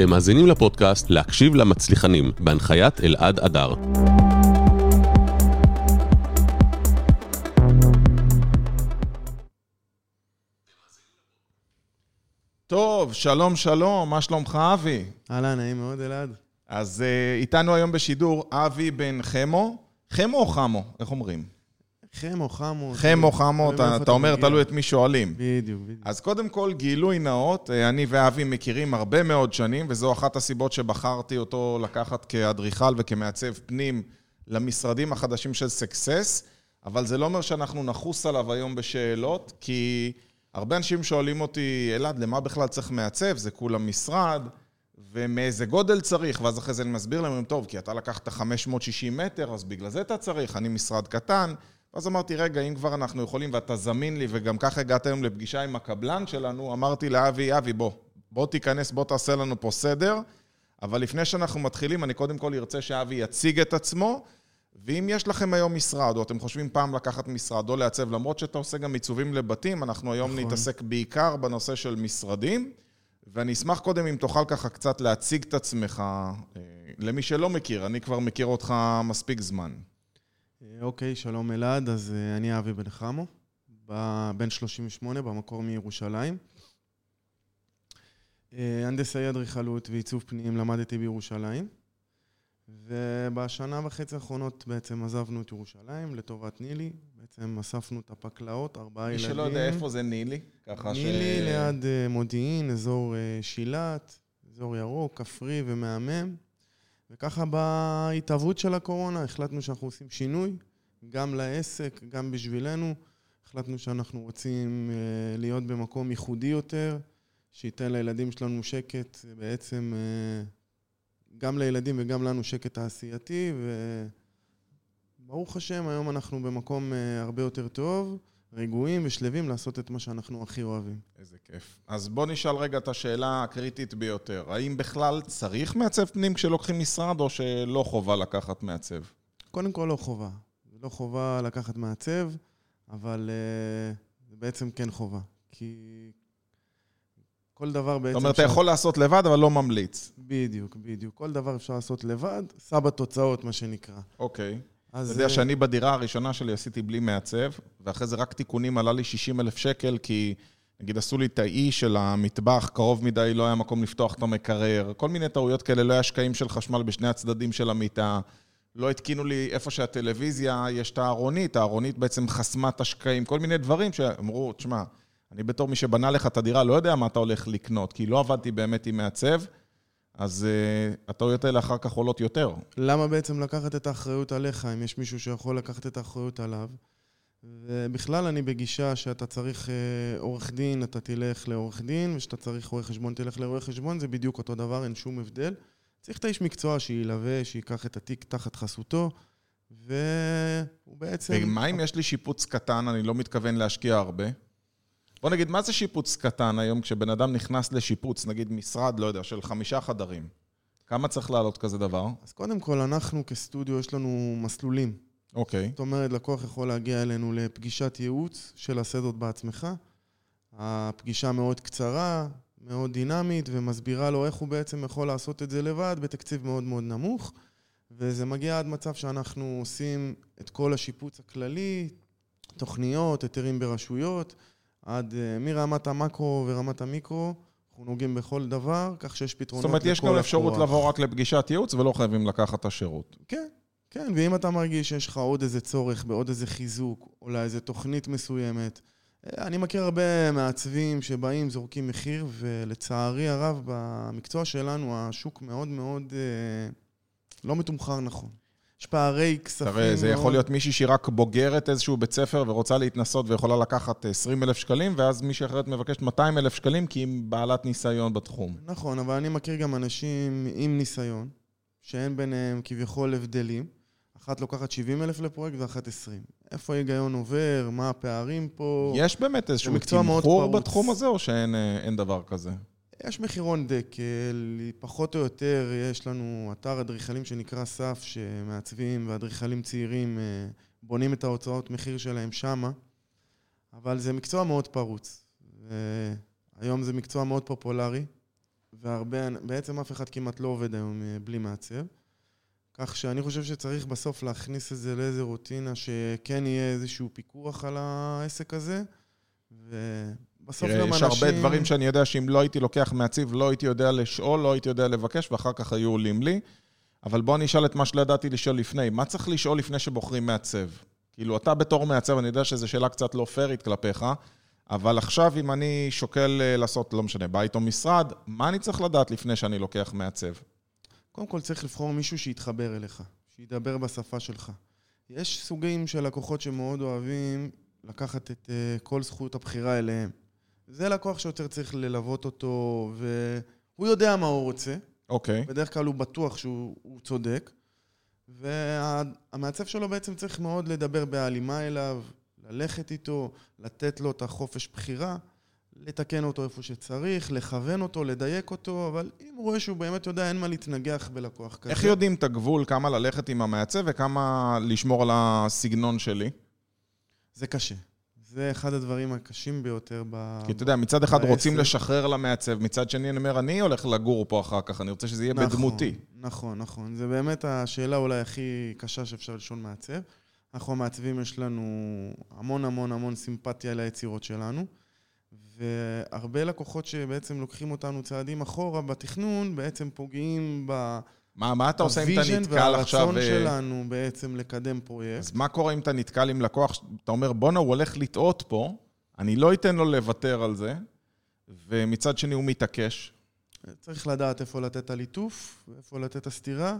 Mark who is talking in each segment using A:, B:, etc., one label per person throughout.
A: אתם מאזינים לפודקאסט להקשיב למצליחנים, בהנחיית אלעד אדר.
B: טוב, שלום שלום, מה שלומך אבי?
C: אהלן, נעים מאוד אלעד.
B: אז uh, איתנו היום בשידור אבי בן חמו. חמו או חמו? איך אומרים?
C: חמו, חמו.
B: חמו, חמו, אתה, אתה אומר, תלוי את מי שואלים.
C: בדיוק, בדיוק.
B: אז קודם כל, גילוי נאות, אה, אני ואבי מכירים הרבה מאוד שנים, וזו אחת הסיבות שבחרתי אותו לקחת כאדריכל וכמעצב פנים למשרדים החדשים של סקסס, אבל זה לא אומר שאנחנו נחוס עליו היום בשאלות, כי הרבה אנשים שואלים אותי, אלעד, למה בכלל צריך מעצב? זה כולה משרד, ומאיזה גודל צריך? ואז אחרי זה אני מסביר להם, טוב, כי אתה לקחת 560 מטר, אז בגלל זה אתה צריך, אני משרד קטן. ואז אמרתי, רגע, אם כבר אנחנו יכולים ואתה זמין לי, וגם ככה הגעת היום לפגישה עם הקבלן שלנו, אמרתי לאבי, אבי, בוא, בוא תיכנס, בוא תעשה לנו פה סדר. אבל לפני שאנחנו מתחילים, אני קודם כל ארצה שאבי יציג את עצמו, ואם יש לכם היום משרד, או אתם חושבים פעם לקחת משרד או לעצב, למרות שאתה עושה גם עיצובים לבתים, אנחנו היום נכון. נתעסק בעיקר בנושא של משרדים, ואני אשמח קודם אם תוכל ככה קצת להציג את עצמך אה, למי שלא מכיר, אני כבר מכיר אותך מספיק זמן.
C: אוקיי, שלום אלעד, אז אה, אני אבי בן חמו, בן 38, במקור מירושלים. אה, הנדסאי אדריכלות ועיצוב פנים למדתי בירושלים, ובשנה וחצי האחרונות בעצם עזבנו את ירושלים לטובת נילי, בעצם אספנו את הפקלאות, ארבעה ילדים.
B: מי שלא יודע איפה זה נילי,
C: ככה נילי ש... נילי ליד אה, מודיעין, אזור שילת, אזור ירוק, כפרי ומהמם. וככה בהתהוות של הקורונה החלטנו שאנחנו עושים שינוי, גם לעסק, גם בשבילנו. החלטנו שאנחנו רוצים אה, להיות במקום ייחודי יותר, שייתן לילדים שלנו שקט, בעצם אה, גם לילדים וגם לנו שקט תעשייתי, וברוך השם, היום אנחנו במקום אה, הרבה יותר טוב. רגועים ושלווים לעשות את מה שאנחנו הכי אוהבים.
B: איזה כיף. אז בוא נשאל רגע את השאלה הקריטית ביותר. האם בכלל צריך מעצב פנים כשלוקחים משרד, או שלא חובה לקחת מעצב?
C: קודם כל לא חובה. לא חובה לקחת מעצב, אבל uh, בעצם כן חובה. כי כל דבר בעצם...
B: זאת אומרת, אתה יכול לעשות לבד, אבל לא ממליץ.
C: בדיוק, בדיוק. כל דבר אפשר לעשות לבד, סע בתוצאות, מה שנקרא.
B: אוקיי. אתה יודע שאני בדירה הראשונה שלי עשיתי בלי מעצב, ואחרי זה רק תיקונים עלה לי 60 אלף שקל, כי נגיד עשו לי את האי של המטבח, קרוב מדי, לא היה מקום לפתוח את המקרר, כל מיני טעויות כאלה, לא היה שקעים של חשמל בשני הצדדים של המיטה. לא התקינו לי איפה שהטלוויזיה, יש את הארונית, הארונית בעצם חסמה את השקעים, כל מיני דברים שאמרו, תשמע, אני בתור מי שבנה לך את הדירה, לא יודע מה אתה הולך לקנות, כי לא עבדתי באמת עם מעצב. אז uh, הטעויות האלה אחר כך עולות יותר.
C: למה בעצם לקחת את האחריות עליך, אם יש מישהו שיכול לקחת את האחריות עליו? ובכלל אני בגישה שאתה צריך uh, עורך דין, אתה תלך לעורך דין, ושאתה צריך רואה חשבון, תלך לרואה חשבון, זה בדיוק אותו דבר, אין שום הבדל. צריך את האיש מקצוע שילווה, שייקח את התיק תחת חסותו, והוא בעצם...
B: ומה אם יש לי שיפוץ קטן, אני לא מתכוון להשקיע הרבה? בוא נגיד, מה זה שיפוץ קטן היום כשבן אדם נכנס לשיפוץ, נגיד משרד, לא יודע, של חמישה חדרים? כמה צריך לעלות כזה דבר?
C: אז קודם כל, אנחנו כסטודיו, יש לנו מסלולים.
B: אוקיי.
C: זאת אומרת, לקוח יכול להגיע אלינו לפגישת ייעוץ של הסדות בעצמך. הפגישה מאוד קצרה, מאוד דינמית, ומסבירה לו איך הוא בעצם יכול לעשות את זה לבד בתקציב מאוד מאוד נמוך. וזה מגיע עד מצב שאנחנו עושים את כל השיפוץ הכללי, תוכניות, היתרים ברשויות. עד אה, מרמת המקרו ורמת המיקרו, אנחנו נוגעים בכל דבר, כך שיש פתרונות
B: לכל לקוח. זאת אומרת, יש גם אפשרות לבוא רק לפגישת ייעוץ ולא חייבים לקחת את השירות.
C: כן, כן, ואם אתה מרגיש שיש לך עוד איזה צורך בעוד איזה חיזוק, או לאיזה תוכנית מסוימת, אה, אני מכיר הרבה מעצבים שבאים, זורקים מחיר, ולצערי הרב, במקצוע שלנו השוק מאוד מאוד אה, לא מתומחר נכון. יש פערי כספים.
B: תראה, זה יכול להיות מישהי שהיא רק בוגרת איזשהו בית ספר ורוצה להתנסות ויכולה לקחת 20 אלף שקלים, ואז מישהי אחרת מבקשת 200 אלף שקלים כי היא בעלת ניסיון בתחום.
C: נכון, אבל אני מכיר גם אנשים עם ניסיון, שאין ביניהם כביכול הבדלים. אחת לוקחת 70 אלף לפרויקט ואחת 20. איפה ההיגיון עובר? מה הפערים פה?
B: יש באמת איזשהו תמחור בתחום הזה, או שאין אה, דבר כזה?
C: יש מחירון דקל, פחות או יותר יש לנו אתר אדריכלים שנקרא סף, שמעצבים ואדריכלים צעירים אה, בונים את ההוצאות מחיר שלהם שמה, אבל זה מקצוע מאוד פרוץ. היום זה מקצוע מאוד פופולרי, והרבה, בעצם אף אחד כמעט לא עובד היום אה, בלי מעצב. כך שאני חושב שצריך בסוף להכניס את זה לאיזה רוטינה שכן יהיה איזשהו פיקוח על העסק הזה, ובסוף
B: תראה,
C: גם
B: יש
C: אנשים...
B: הרבה דברים שאני יודע שאם לא הייתי לוקח מעציב, לא הייתי יודע לשאול, לא הייתי יודע לבקש, ואחר כך היו עולים לי. אבל בוא אני אשאל את מה שלא ידעתי לשאול לפני. מה צריך לשאול לפני שבוחרים מעצב? כאילו, אתה בתור מעצב, אני יודע שזו שאלה קצת לא פיירית כלפיך, אבל עכשיו אם אני שוקל אה, לעשות, לא משנה, בית או משרד, מה אני צריך לדעת לפני שאני לוקח מעצב?
C: קודם כל צריך לבחור מישהו שיתחבר אליך, שידבר בשפה שלך. יש סוגים של לקוחות שמאוד אוהבים לקחת את uh, כל זכות הבחירה אליהם. זה לקוח שיותר צריך ללוות אותו, והוא יודע מה הוא רוצה.
B: אוקיי.
C: בדרך כלל הוא בטוח שהוא הוא צודק. והמעצב שלו בעצם צריך מאוד לדבר בהלימה אליו, ללכת איתו, לתת לו את החופש בחירה, לתקן אותו איפה שצריך, לכוון אותו, לדייק אותו, אבל אם הוא רואה שהוא באמת יודע, אין מה להתנגח בלקוח כזה.
B: איך יודעים את הגבול, כמה ללכת עם המעצב וכמה לשמור על הסגנון שלי?
C: זה קשה. זה אחד הדברים הקשים ביותר ב...
B: כי אתה יודע, מצד אחד
C: בעסק.
B: רוצים לשחרר למעצב, מצד שני אני אומר, אני הולך לגור פה אחר כך, אני רוצה שזה יהיה בדמותי.
C: נכון, נכון. זה באמת השאלה אולי הכי קשה שאפשר לשאול מעצב. אנחנו המעצבים, יש לנו המון המון המון סימפתיה ליצירות שלנו, והרבה לקוחות שבעצם לוקחים אותנו צעדים אחורה בתכנון, בעצם פוגעים ב...
B: מה, מה אתה עושה אם אתה
C: ה vision
B: נתקל עכשיו...
C: והרצון
B: אה,
C: שלנו בעצם לקדם פרויקט.
B: אז מה קורה אם אתה נתקל עם לקוח, אתה אומר, בואנה, הוא הולך לטעות פה, אני לא אתן לו לוותר על זה, ומצד שני הוא מתעקש.
C: צריך לדעת איפה לתת את הליטוף, ואיפה לתת את הסטירה,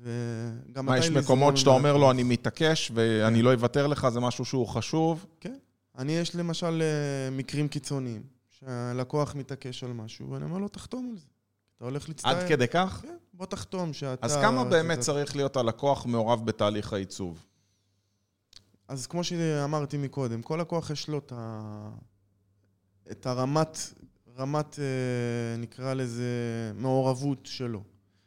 C: וגם
B: מה, יש מקומות שאתה אומר לו. אני מתעקש ואני לא אוותר לך, זה משהו שהוא חשוב.
C: כן. אני, יש למשל אה, מקרים קיצוניים, שהלקוח מתעקש על משהו, ואני אומר לו, תחתום על זה. אתה הולך להצטער.
B: עד כדי כך?
C: כן, בוא תחתום שאתה...
B: אז כמה באמת צריך להיות הלקוח מעורב בתהליך העיצוב?
C: אז כמו שאמרתי מקודם, כל לקוח יש לו את, ה... את הרמת, רמת, אה, נקרא לזה, מעורבות שלו.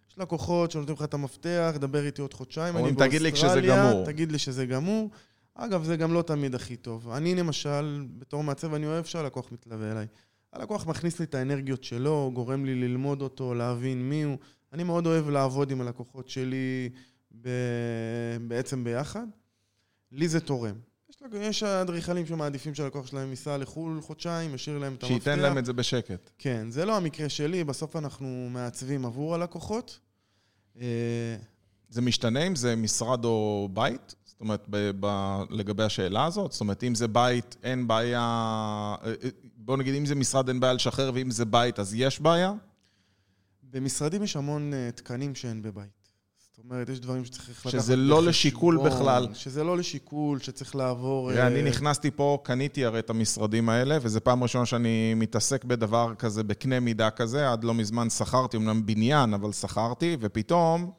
C: יש לקוחות שנותנים לך את המפתח, דבר איתי עוד חודשיים, אני באוסטרליה,
B: "תגיד גמור."
C: תגיד לי שזה גמור. אגב, זה גם לא תמיד הכי טוב. אני למשל, בתור מעצב, אני אוהב שהלקוח מתלווה אליי. הלקוח מכניס לי את האנרגיות שלו, גורם לי ללמוד אותו, להבין מי הוא. אני מאוד אוהב לעבוד עם הלקוחות שלי ב... בעצם ביחד. לי זה תורם. יש, לק- יש אדריכלים שמעדיפים שהלקוח שלהם ייסע לחו"ל חודשיים, ישאיר להם את המפתח.
B: שייתן להם את זה בשקט.
C: כן, זה לא המקרה שלי, בסוף אנחנו מעצבים עבור הלקוחות.
B: זה משתנה אם זה משרד או בית? זאת אומרת, ב- ב- לגבי השאלה הזאת? זאת אומרת, אם זה בית, אין בעיה... אה, אה, בוא נגיד, אם זה משרד, אין בעיה לשחרר, ואם זה בית, אז יש בעיה?
C: במשרדים יש המון אה, תקנים שאין בבית. זאת אומרת, יש דברים שצריך לקחת
B: שזה לא לשיקול בכלל.
C: שזה לא לשיקול, שצריך לעבור...
B: תראה,
C: אה,
B: אני נכנסתי פה, קניתי הרי את המשרדים האלה, וזו פעם ראשונה שאני מתעסק בדבר כזה, בקנה מידה כזה. עד לא מזמן שכרתי, אמנם בניין, אבל שכרתי, ופתאום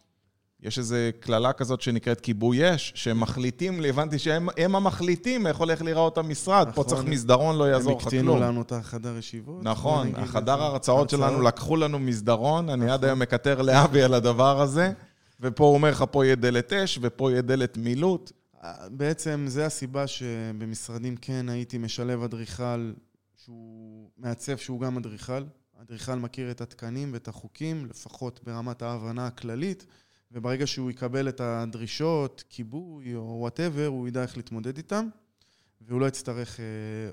B: יש איזו קללה כזאת שנקראת כיבוי אש, שהם מחליטים לי, הבנתי שהם הם המחליטים איך הולך להיראות המשרד. פה
C: נכון.
B: צריך מסדרון, לא יעזור לך
C: הם הקטינו
B: כלום.
C: לנו את החדר ישיבות.
B: נכון, החדר. ההרצאות שלנו. לקחו לנו מסדרון, אני עד
C: נכון.
B: היום מקטר לאבי על הדבר הזה, ופה הוא אומר לך, פה יהיה דלת אש, ופה יהיה דלת מילוט.
C: בעצם זה הסיבה שבמשרדים כן הייתי משלב אדריכל שהוא מעצב שהוא גם אדריכל. אדריכל מכיר את התקנים ואת החוקים, לפחות ברמת ההבנה הכללית, וברגע שהוא יקבל את הדרישות, כיבוי או וואטאבר, הוא ידע איך להתמודד איתם, והוא לא יצטרך אה,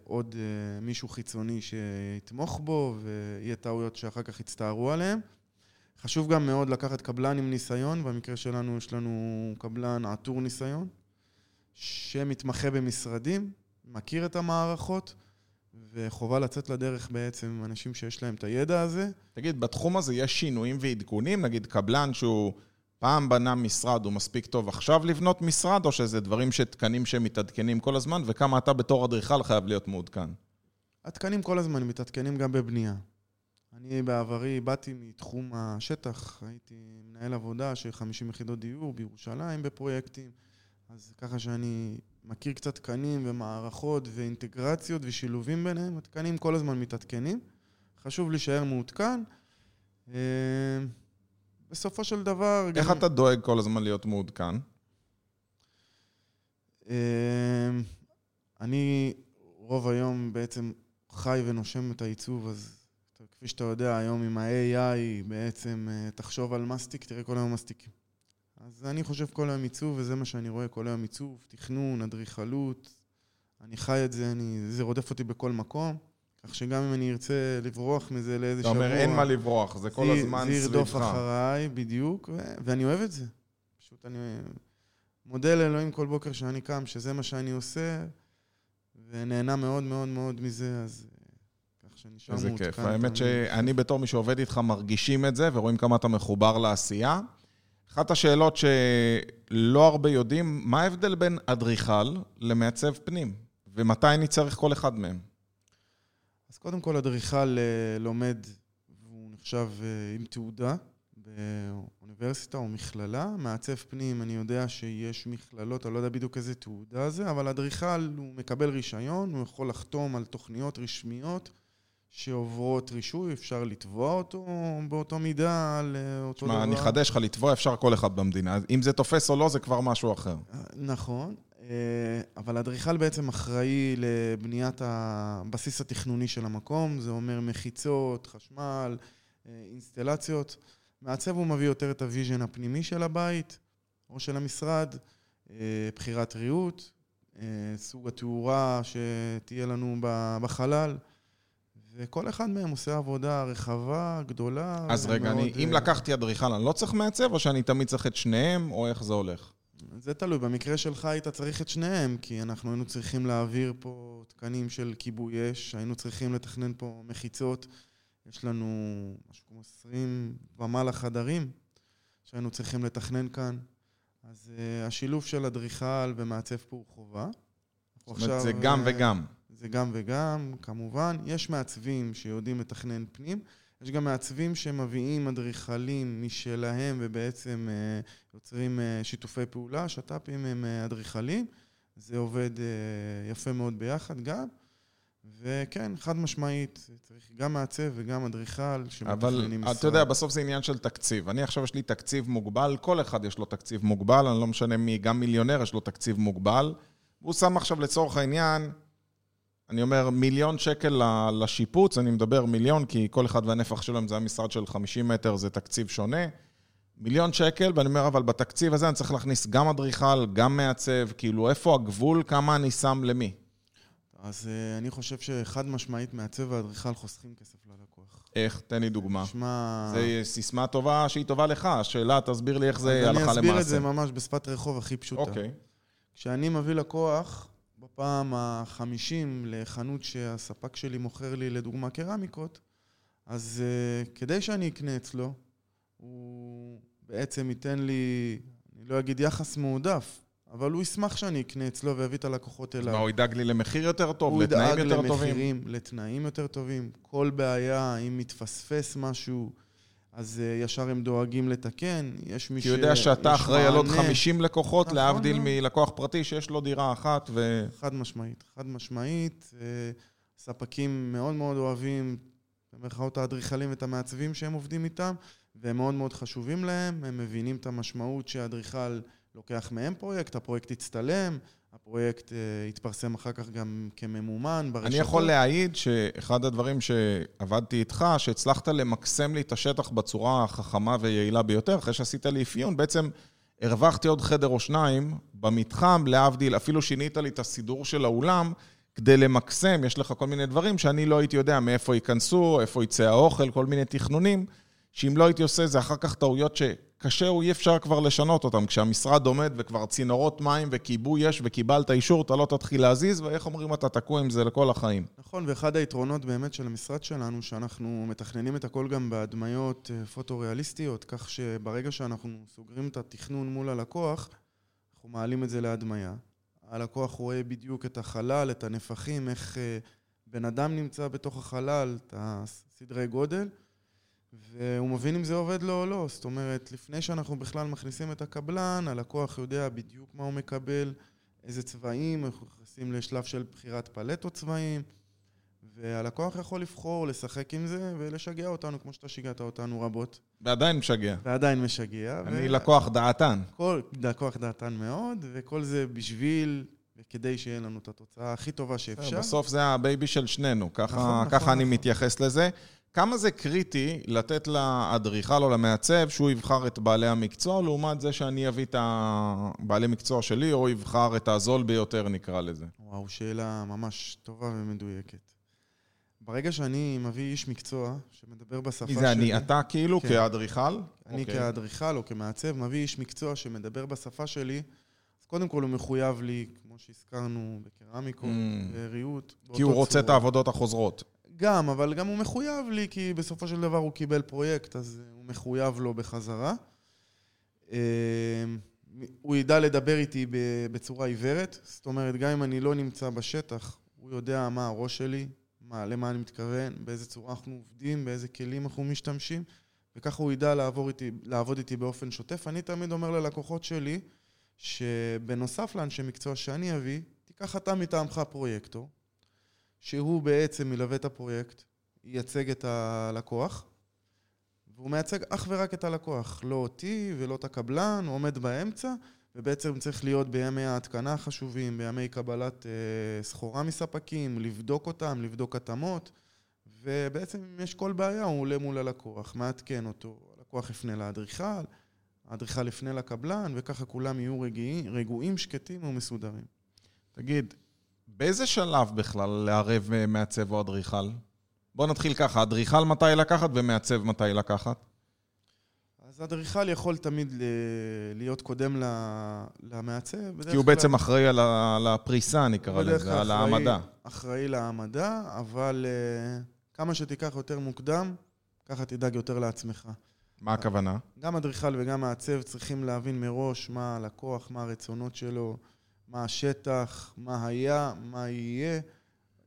C: עוד אה, מישהו חיצוני שיתמוך בו, ויהיה טעויות שאחר כך יצטערו עליהם. חשוב גם מאוד לקחת קבלן עם ניסיון, במקרה שלנו יש לנו קבלן עטור ניסיון, שמתמחה במשרדים, מכיר את המערכות, וחובה לצאת לדרך בעצם עם אנשים שיש להם את הידע הזה.
B: תגיד, בתחום הזה יש שינויים ועדכונים? נגיד קבלן שהוא פעם בנה משרד, הוא מספיק טוב עכשיו לבנות משרד, או שזה דברים שתקנים שמתעדכנים כל הזמן, וכמה אתה בתור אדריכל חייב להיות מעודכן?
C: התקנים כל הזמן מתעדכנים גם בבנייה. אני בעברי באתי מתחום השטח, הייתי מנהל עבודה של 50 יחידות דיור בירושלים בפרויקטים, אז ככה שאני מכיר קצת תקנים ומערכות ואינטגרציות ושילובים ביניהם, התקנים כל הזמן מתעדכנים. חשוב להישאר מעודכן. בסופו של דבר...
B: איך
C: גם-
B: אתה דואג כל הזמן להיות מעודכן?
C: אה, אני רוב היום בעצם חי ונושם את העיצוב, אז כפי כפי שאתה יודע, היום עם ה-AI בעצם אה, תחשוב על מסטיק, תראה כל היום מסטיקים. אז אני חושב כל היום עיצוב, וזה מה שאני רואה, כל היום עיצוב, תכנון, אדריכלות. אני חי את זה, אני, זה רודף אותי בכל מקום. כך שגם אם אני ארצה לברוח מזה לאיזה
B: אתה
C: שבוע...
B: אומר, אין מה לברוח, זה כל הזמן
C: זה ירדוף
B: סביבך.
C: אחריי, בדיוק, ו- ואני אוהב את זה. פשוט אני מודה לאלוהים כל בוקר שאני קם, שזה מה שאני עושה, ונהנה מאוד מאוד מאוד מזה, אז אה, כך שנשאר
B: איזה
C: מעודכן.
B: כיף. האמת. שאני בתור מי שעובד איתך מרגישים את זה, ורואים כמה אתה מחובר לעשייה. אחת השאלות שלא הרבה יודעים, מה ההבדל בין אדריכל למעצב פנים? ומתי אני צריך כל אחד מהם?
C: אז קודם כל, אדריכל אה, לומד, והוא נחשב אה, עם תעודה באוניברסיטה או מכללה. מעצב פנים, אני יודע שיש מכללות, אני לא יודע בדיוק איזה תעודה זה, אבל אדריכל, הוא מקבל רישיון, הוא יכול לחתום על תוכניות רשמיות שעוברות רישוי, אפשר לתבוע אותו באותו מידה על אה, אותו דבר.
B: שמע, אני אחדש לך, לתבוע אפשר כל אחד במדינה. אם זה תופס או לא, זה כבר משהו אחר.
C: נכון, אבל האדריכל בעצם אחראי לבניית הבסיס התכנוני של המקום, זה אומר מחיצות, חשמל, אה, אינסטלציות. מעצב הוא מביא יותר את ה vision הפנימי של הבית או של המשרד, אה, בחירת ריהוט, אה, סוג התאורה שתהיה לנו בחלל. וכל אחד מהם עושה עבודה רחבה, גדולה.
B: אז רגע, אני, אם
C: אה,
B: לקחתי אדריכל, אני לא צריך מעצב, או שאני תמיד צריך את שניהם, או איך זה הולך?
C: זה תלוי. במקרה שלך היית צריך את שניהם, כי אנחנו היינו צריכים להעביר פה תקנים של כיבוי אש, היינו צריכים לתכנן פה מחיצות. יש לנו משהו כמו 20 ומעלה חדרים שהיינו צריכים לתכנן כאן. אז uh, השילוב של אדריכל ומעצב פה הוא חובה.
B: זאת אומרת, זה גם
C: אה,
B: וגם.
C: זה גם וגם, כמובן. יש מעצבים שיודעים לתכנן פנים, יש גם מעצבים שמביאים אדריכלים משלהם ובעצם אה, יוצרים אה, שיתופי פעולה, שת"פים הם אה, אדריכלים. זה עובד יפה מאוד ביחד גם. וכן, חד משמעית, צריך גם מעצב וגם אדריכל
B: אבל
C: שמתכננים משרד.
B: אתה יודע, בסוף זה עניין של תקציב. אני עכשיו, יש לי תקציב מוגבל, כל אחד יש לו תקציב מוגבל, אני לא משנה מי, גם מיליונר יש לו תקציב מוגבל. הוא שם עכשיו לצורך העניין, אני אומר, מיליון שקל לשיפוץ, אני מדבר מיליון, כי כל אחד והנפח שלו, אם זה המשרד של 50 מטר, זה תקציב שונה. מיליון שקל, ואני אומר, אבל בתקציב הזה אני צריך להכניס גם אדריכל, גם מעצב, כאילו, איפה הגבול, כמה אני שם למי?
C: אז אה, אני חושב שחד משמעית מעצב ואדריכל חוסכים כסף ללקוח.
B: איך? תן לי דוגמה.
C: נשמע...
B: זה סיסמה טובה שהיא טובה לך, השאלה, תסביר לי איך זה הלכה למעשה.
C: אני אסביר את זה ממש בשפת רחוב הכי פשוטה.
B: אוקיי.
C: כשאני מביא לקוח, בפעם ה-50 לחנות שהספק שלי מוכר לי, לדוגמה, קרמיקות, אז uh, כדי שאני אקנה אצלו, הוא בעצם ייתן לי, אני לא אגיד יחס מועדף, אבל הוא ישמח שאני אקנה אצלו ויביא את הלקוחות אליו.
B: מה, הוא ידאג לי למחיר יותר טוב,
C: הוא
B: לתנאים
C: ידאג
B: יותר טובים?
C: למחירים, לתנאים יותר טובים. כל בעיה, אם מתפספס משהו, אז uh, ישר הם דואגים לתקן. יש מי
B: כי הוא יודע שאתה אחראי על עוד
C: מענה.
B: 50 לקוחות,
C: נכון
B: להבדיל
C: מאוד.
B: מלקוח פרטי שיש לו דירה אחת, ו...
C: חד משמעית, חד משמעית. אה, ספקים מאוד מאוד אוהבים, במרכאות האדריכלים ואת המעצבים שהם עובדים איתם, והם מאוד מאוד חשובים להם, הם מבינים את המשמעות שהאדריכל לוקח מהם פרויקט, הפרויקט יצטלם, הפרויקט אה, יתפרסם אחר כך גם כממומן ברשתות.
B: אני יכול להעיד שאחד הדברים שעבדתי איתך, שהצלחת למקסם לי את השטח בצורה החכמה ויעילה ביותר, אחרי שעשית לי אפיון, בעצם הרווחתי עוד חדר או שניים במתחם, להבדיל, אפילו שינית לי את הסידור של האולם, כדי למקסם, יש לך כל מיני דברים שאני לא הייתי יודע מאיפה ייכנסו, איפה יצא האוכל, כל מיני תכנונים, שאם לא הייתי עושה זה אחר כך טעויות שקשה או אי אפשר כבר לשנות אותן. כשהמשרד עומד וכבר צינורות מים וכיבוי יש וקיבלת אישור, אתה לא תתחיל להזיז, ואיך אומרים, אתה תקוע עם זה לכל החיים.
C: נכון, ואחד היתרונות באמת של המשרד שלנו, שאנחנו מתכננים את הכל גם בהדמיות אה, פוטו-ריאליסטיות, כך שברגע שאנחנו סוגרים את התכנון מול הלקוח, אנחנו מעלים את זה להדמיה. הלקוח רואה בדיוק את החלל, את הנפחים, איך אה, בן אדם נמצא בתוך החלל, את הסדרי גודל, והוא מבין אם זה עובד לו או לא. זאת אומרת, לפני שאנחנו בכלל מכניסים את הקבלן, הלקוח יודע בדיוק מה הוא מקבל, איזה צבעים, אנחנו נכנסים לשלב של בחירת פלטות צבעים, והלקוח יכול לבחור, לשחק עם זה ולשגע אותנו, כמו שאתה שיגעת אותנו רבות,
B: ועדיין משגע.
C: ועדיין משגע.
B: אני לקוח דעתן.
C: כל לקוח דעתן מאוד, וכל זה בשביל וכדי שיהיה לנו את התוצאה הכי טובה שאפשר.
B: בסוף זה ה baby של שנינו, ככה,
C: נכון,
B: ככה
C: נכון,
B: אני
C: נכון.
B: מתייחס לזה. כמה זה קריטי לתת לאדריכל או למעצב שהוא יבחר את בעלי המקצוע, לעומת זה שאני אביא את הבעלי מקצוע שלי, או יבחר את הזול ביותר, נקרא לזה.
C: וואו, שאלה ממש טובה ומדויקת. ברגע שאני מביא איש מקצוע שמדבר בשפה שלי...
B: זה אני? אתה כאילו
C: כן.
B: כאדריכל?
C: אני
B: אוקיי.
C: כאדריכל או כמעצב מביא איש מקצוע שמדבר בשפה שלי, אז קודם כל הוא מחויב לי, כמו שהזכרנו, בקרמיקות,
B: Mm.
C: בריהוט.
B: כי הוא רוצה את
C: צורה.
B: העבודות החוזרות.
C: גם, אבל גם הוא מחויב לי, כי בסופו של דבר הוא קיבל פרויקט, אז הוא מחויב לו בחזרה. אה, הוא ידע לדבר איתי בצורה עיוורת, זאת אומרת, גם אם אני לא נמצא בשטח, הוא יודע מה הראש שלי, מה, למה אני מתכוון, באיזה צורה אנחנו עובדים, באיזה כלים אנחנו משתמשים, וככה הוא ידע לעבור איתי, לעבוד איתי באופן שוטף. אני תמיד אומר ללקוחות שלי, שבנוסף לאנשי מקצוע שאני אביא, תיקח אתה מטעמך פרויקטור, שהוא בעצם מלווה את הפרויקט, ייצג את הלקוח, והוא מייצג אך ורק את הלקוח, לא אותי ולא את הקבלן, הוא עומד באמצע, ובעצם צריך להיות בימי ההתקנה החשובים, בימי קבלת אה, סחורה מספקים, לבדוק אותם, לבדוק התאמות, ובעצם אם יש כל בעיה, הוא עולה מול הלקוח, מעדכן אותו, הלקוח יפנה לאדריכל, האדריכל יפנה לקבלן, וככה כולם יהיו רגועים, שקטים ומסודרים.
B: תגיד, באיזה שלב בכלל לערב אה, מעצב או אדריכל? בוא נתחיל ככה, אדריכל מתי לקחת ומעצב מתי לקחת?
C: אז אדריכל יכול תמיד להיות קודם למעצב.
B: כי הוא בעצם אחראי על הפריסה, נקרא לזה, על העמדה.
C: אחראי להעמדה, אבל uh, כמה שתיקח יותר מוקדם, ככה תדאג יותר לעצמך.
B: מה הכוונה?
C: גם אדריכל וגם מעצב צריכים להבין מראש מה הלקוח, מה הרצונות שלו, מה השטח, מה היה, מה יהיה.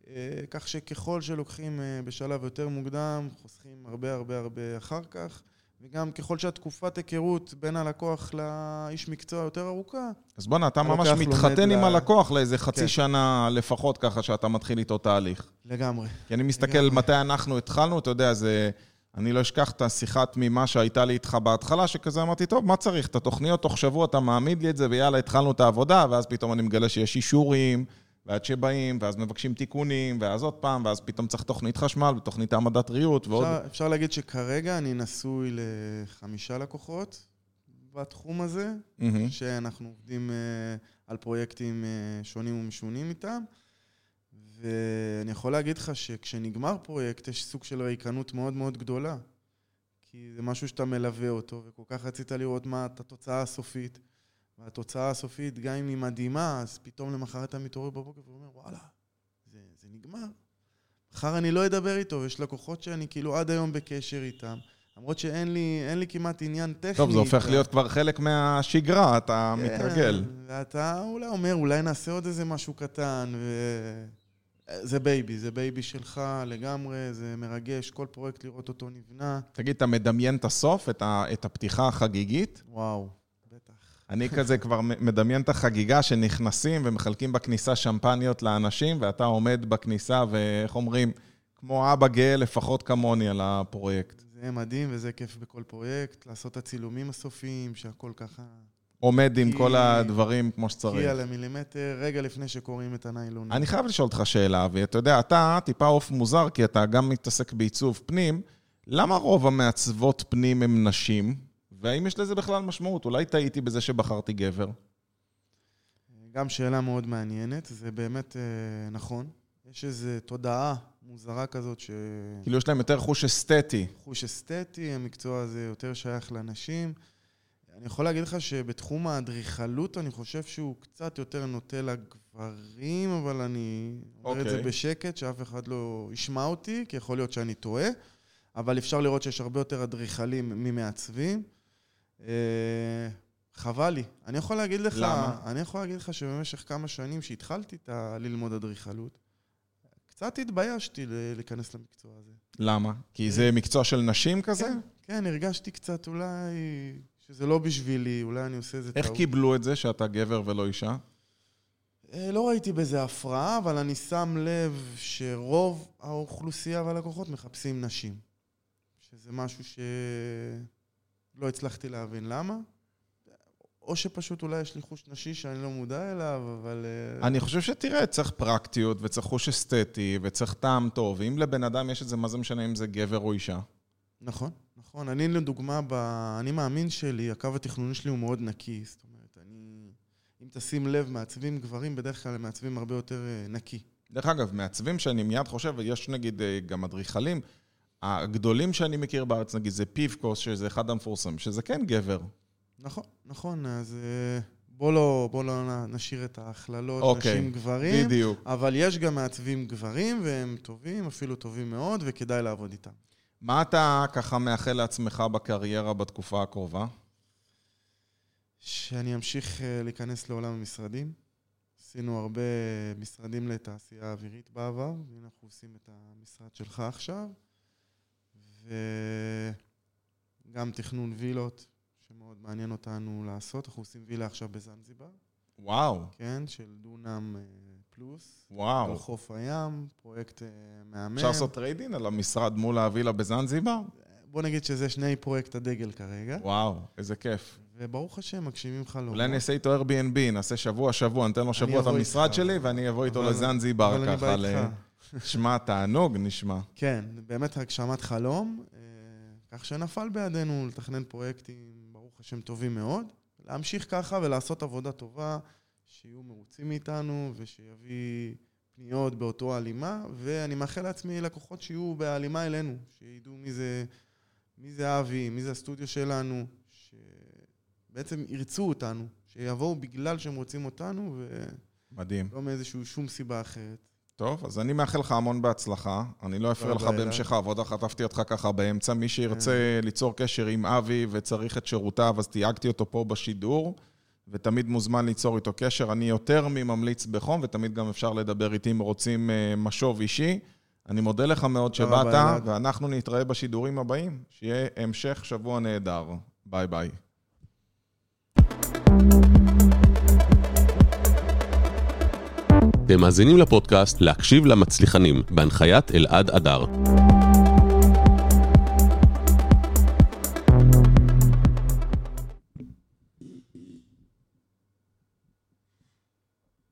C: אה, כך שככל שלוקחים אה, בשלב יותר מוקדם, חוסכים הרבה הרבה הרבה אחר כך. וגם ככל שהתקופת היכרות בין הלקוח לאיש מקצוע יותר ארוכה,
B: אז בוא'נה, אתה ממש מתחתן
C: ל-
B: עם הלקוח לאיזה חצי
C: כן.
B: שנה לפחות, ככה שאתה מתחיל איתו תהליך.
C: לגמרי.
B: כי אני מסתכל
C: לגמרי.
B: מתי אנחנו התחלנו, אתה יודע, זה... אני לא אשכח את השיחה התמימה שהייתה לי איתך בהתחלה, שכזה אמרתי, טוב, מה צריך? את התוכניות, תוך שבוע אתה מעמיד לי את זה, ויאללה, התחלנו את העבודה, ואז פתאום אני מגלה שיש אישורים, ועד שבאים, ואז מבקשים תיקונים, ואז עוד פעם, ואז פתאום צריך תוכנית חשמל, ותוכנית העמדת ריהוט, ועוד...
C: אפשר, אפשר להגיד שכרגע אני נשוי לחמישה לקוחות בתחום הזה,
B: מהמם.
C: שאנחנו עובדים uh, על פרויקטים uh, שונים ומשונים איתם. ואני יכול להגיד לך שכשנגמר פרויקט יש סוג של ריקנות מאוד מאוד גדולה. כי זה משהו שאתה מלווה אותו, וכל כך רצית לראות מה את התוצאה הסופית. והתוצאה הסופית, גם אם היא מדהימה, אז פתאום למחרת אתה מתעורר בבוקר ואומר, וואלה, זה, זה נגמר. מחר אני לא אדבר איתו, ויש לקוחות שאני כאילו עד היום בקשר איתם. למרות שאין לי, לי כמעט עניין טכני.
B: טוב, זה הופך
C: איתם.
B: להיות כבר חלק מהשגרה, אתה
C: כן,
B: מתרגל.
C: ואתה אולי אומר, אולי נעשה עוד איזה משהו קטן, ו... זה baby, זה baby שלך לגמרי, זה מרגש, כל פרויקט לראות אותו נבנה.
B: תגיד, אתה מדמיין את הסוף, את ה- את הפתיחה החגיגית?
C: וואו, בטח.
B: אני כזה כבר מדמיין את החגיגה שנכנסים ומחלקים בכניסה שמפניות לאנשים, ואתה עומד בכניסה ואיך אומרים, כמו אבא גאה לפחות כמוני על הפרויקט.
C: זה מדהים וזה כיף בכל פרויקט, לעשות את הצילומים הסופיים, שהכל ככה
B: עומד עם כל הדברים כמו שצריך.
C: על המילימטר, רגע לפני שקוראים את הניילון.
B: אני חייב לשאול אותך שאלה, אבי. אתה יודע, אתה טיפה עוף מוזר, כי אתה גם מתעסק בעיצוב פנים. למה רוב המעצבות פנים הם נשים? והאם יש לזה בכלל משמעות? אולי טעיתי בזה שבחרתי גבר.
C: גם שאלה מאוד מעניינת, זה באמת אה, נכון. יש איזו תודעה מוזרה כזאת ש...
B: כאילו, יש להם יותר חוש אסתטי.
C: חוש אסתטי, המקצוע הזה יותר שייך לנשים. אני יכול להגיד לך שבתחום האדריכלות אני חושב שהוא קצת יותר נוטה לגברים, אבל אני אומר את זה
B: אוקיי.
C: בשקט, שאף אחד לא ישמע אותי, כי יכול להיות שאני טועה, אבל אפשר לראות שיש הרבה יותר אדריכלים ממעצבים. אה, חבל לי. אני יכול להגיד לך,
B: למה?
C: אני יכול להגיד לך שבמשך כמה שנים שהתחלתי את ה- ללמוד אדריכלות, קצת התביישתי להיכנס למקצוע הזה.
B: למה? כי זה מקצוע של נשים כזה?
C: כן, כן, הרגשתי קצת אולי שזה לא בשבילי, אולי אני עושה איזה טעות.
B: איך קיבלו את זה שאתה גבר ולא אישה?
C: אה, לא ראיתי בזה הפרעה, אבל אני שם לב שרוב האוכלוסייה והלקוחות מחפשים נשים. שזה משהו שלא הצלחתי להבין למה. או שפשוט אולי יש לי חוש נשי שאני לא מודע אליו, אבל... אה,
B: אני חושב שתראה, צריך פרקטיות, וצריך חוש אסתטי, וצריך טעם טוב. ואם לבן אדם יש את זה, מה זה משנה אם זה גבר או אישה?
C: נכון, נכון. אני לדוגמה, ב... אני מאמין שלי, הקו התכנוני שלי הוא מאוד נקי. זאת אומרת, אני... אם תשים לב, מעצבים גברים, בדרך כלל הם מעצבים הרבה יותר אה, נקי.
B: דרך אגב, מעצבים שאני מיד חושב, יש נגיד אה, גם אדריכלים, הגדולים שאני מכיר בארץ, נגיד זה פיבקוס, שזה אחד המפורסם, שזה כן גבר.
C: נכון, נכון, אז אה, בוא לא, בוא לא נשאיר את ההכללות,
B: אוקיי,
C: נשים גברים,
B: בדיוק.
C: אבל יש גם מעצבים גברים, והם טובים, אפילו טובים מאוד, וכדאי לעבוד איתם.
B: מה אתה ככה מאחל לעצמך בקריירה בתקופה הקרובה?
C: שאני אמשיך אה, להיכנס לעולם המשרדים. עשינו הרבה משרדים לתעשייה האווירית בעבר, והנה אנחנו עושים את המשרד שלך עכשיו. וגם תכנון וילות, שמאוד מעניין אותנו לעשות. אנחנו עושים וילה עכשיו בזנזיבר.
B: וואו.
C: כן, של דונם אה, פלוס.
B: וואו.
C: על חוף הים, פרויקט אה, מהמם.
B: אפשר לעשות trade-in על המשרד מול הווילה בזנזיבר?
C: בוא נגיד שזה שני פרויקט הדגל כרגע.
B: וואו, איזה כיף.
C: וברוך השם, מגשימים חלומות.
B: אולי אני אעשה איתו Airbnb, נעשה שבוע, שבוע, ניתן לו שבוע את המשרד. שלי, ואני אבוא איתו לזנזיבר
C: אבל אני
B: ככה.
C: בא איתך.
B: שמע, תענוג נשמע.
C: כן, באמת הגשמת חלום, אה, כך שנפל בידינו לתכנן פרויקטים, ברוך השם, טובים מאוד. להמשיך ככה ולעשות עבודה טובה, שיהיו מרוצים מאיתנו ושיביא פניות באותו הלימה, ואני מאחל לעצמי לקוחות שיהיו בהלימה אלינו, שידעו מי זה, מי זה אבי, מי זה הסטודיו שלנו, שבעצם ירצו אותנו, שיבואו בגלל שהם רוצים אותנו
B: מדהים.
C: ולא מאיזושהי שום סיבה אחרת.
B: טוב, אז אני מאחל לך המון בהצלחה. אני לא אפריע לך בהמשך העבודה, חטפתי אותך ככה באמצע. מי שירצה ליצור קשר עם אבי וצריך את שירותיו, אז תייגתי אותו פה בשידור, ותמיד מוזמן ליצור איתו קשר. אני יותר מממליץ בחום, ותמיד גם אפשר לדבר איתי אם רוצים אה, משוב אישי. אני מודה לך מאוד שבאת. ואנחנו נתראה בשידורים הבאים. שיהיה המשך שבוע נהדר. ביי ביי.
A: אתם מאזינים לפודקאסט להקשיב למצליחנים, בהנחיית אלעד אדר.